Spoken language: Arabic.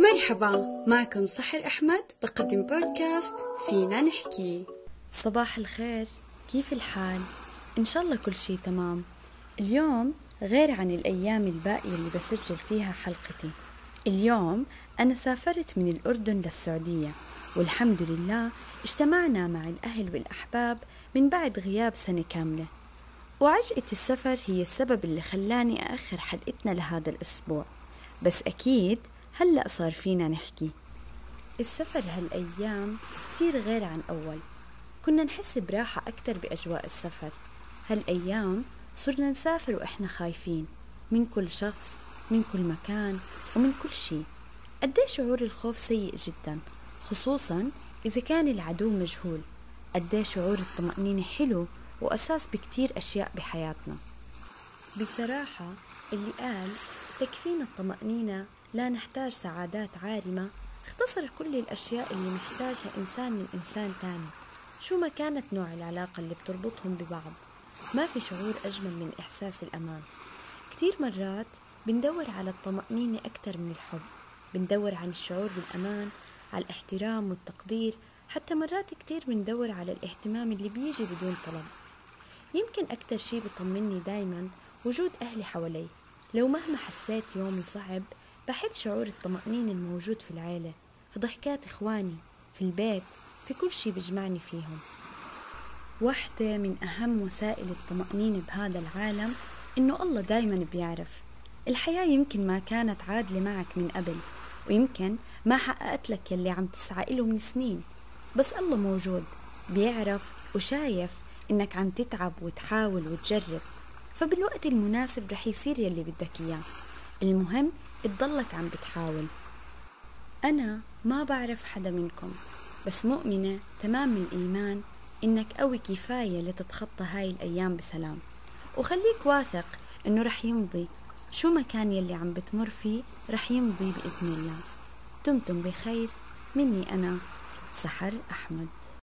مرحبا معكم سحر أحمد بقدم بودكاست فينا نحكي. صباح الخير كيف الحال؟ إن شاء الله كل شي تمام. اليوم غير عن الأيام الباقية اللي بسجل فيها حلقتي. اليوم أنا سافرت من الأردن للسعودية والحمد لله اجتمعنا مع الأهل والأحباب من بعد غياب سنة كاملة. وعجقة السفر هي السبب اللي خلاني أأخر حلقتنا لهذا الأسبوع. بس أكيد هلأ صار فينا نحكي. السفر هالأيام كتير غير عن أول. كنا نحس براحة أكتر بأجواء السفر. هالأيام صرنا نسافر وإحنا خايفين من كل شخص من كل مكان ومن كل شي. قديه شعور الخوف سيء جدا خصوصا إذا كان العدو مجهول. قديه شعور الطمأنينة حلو وأساس بكتير أشياء بحياتنا. بصراحة اللي قال تكفينا الطمأنينة لا نحتاج سعادات عارمة. اختصر كل الأشياء اللي محتاجها إنسان من إنسان تاني. شو ما كانت نوع العلاقة اللي بتربطهم ببعض؟ ما في شعور أجمل من إحساس الأمان. كتير مرات بندور على الطمأنينة أكثر من الحب. بندور عن الشعور بالأمان على الاحترام والتقدير. حتى مرات كتير بندور على الاهتمام اللي بيجي بدون طلب. يمكن أكتر شي بطمني دايما وجود أهلي حوالي. لو مهما حسيت يومي صعب بحب شعور الطمأنينة الموجود في العيلة في ضحكات إخواني في البيت في كل شي بيجمعني فيهم. واحدة من أهم وسائل الطمأنينة بهذا العالم إنه الله دايما بيعرف. الحياة يمكن ما كانت عادلة معك من قبل ويمكن ما حققت لك يلي عم تسعى إله من سنين. بس الله موجود بيعرف وشايف إنك عم تتعب وتحاول وتجرب. فبالوقت المناسب رح يصير يلي بدك إياه. المهم تضلك عم بتحاول. أنا ما بعرف حدا منكم بس مؤمنة تمام الإيمان إنك قوي كفاية لتتخطى هاي الأيام بسلام. وخليك واثق إنه رح يمضي. شو ما كان يلي عم بتمر فيه رح يمضي بإذن الله. دمتم بخير. مني أنا سحر أحمد.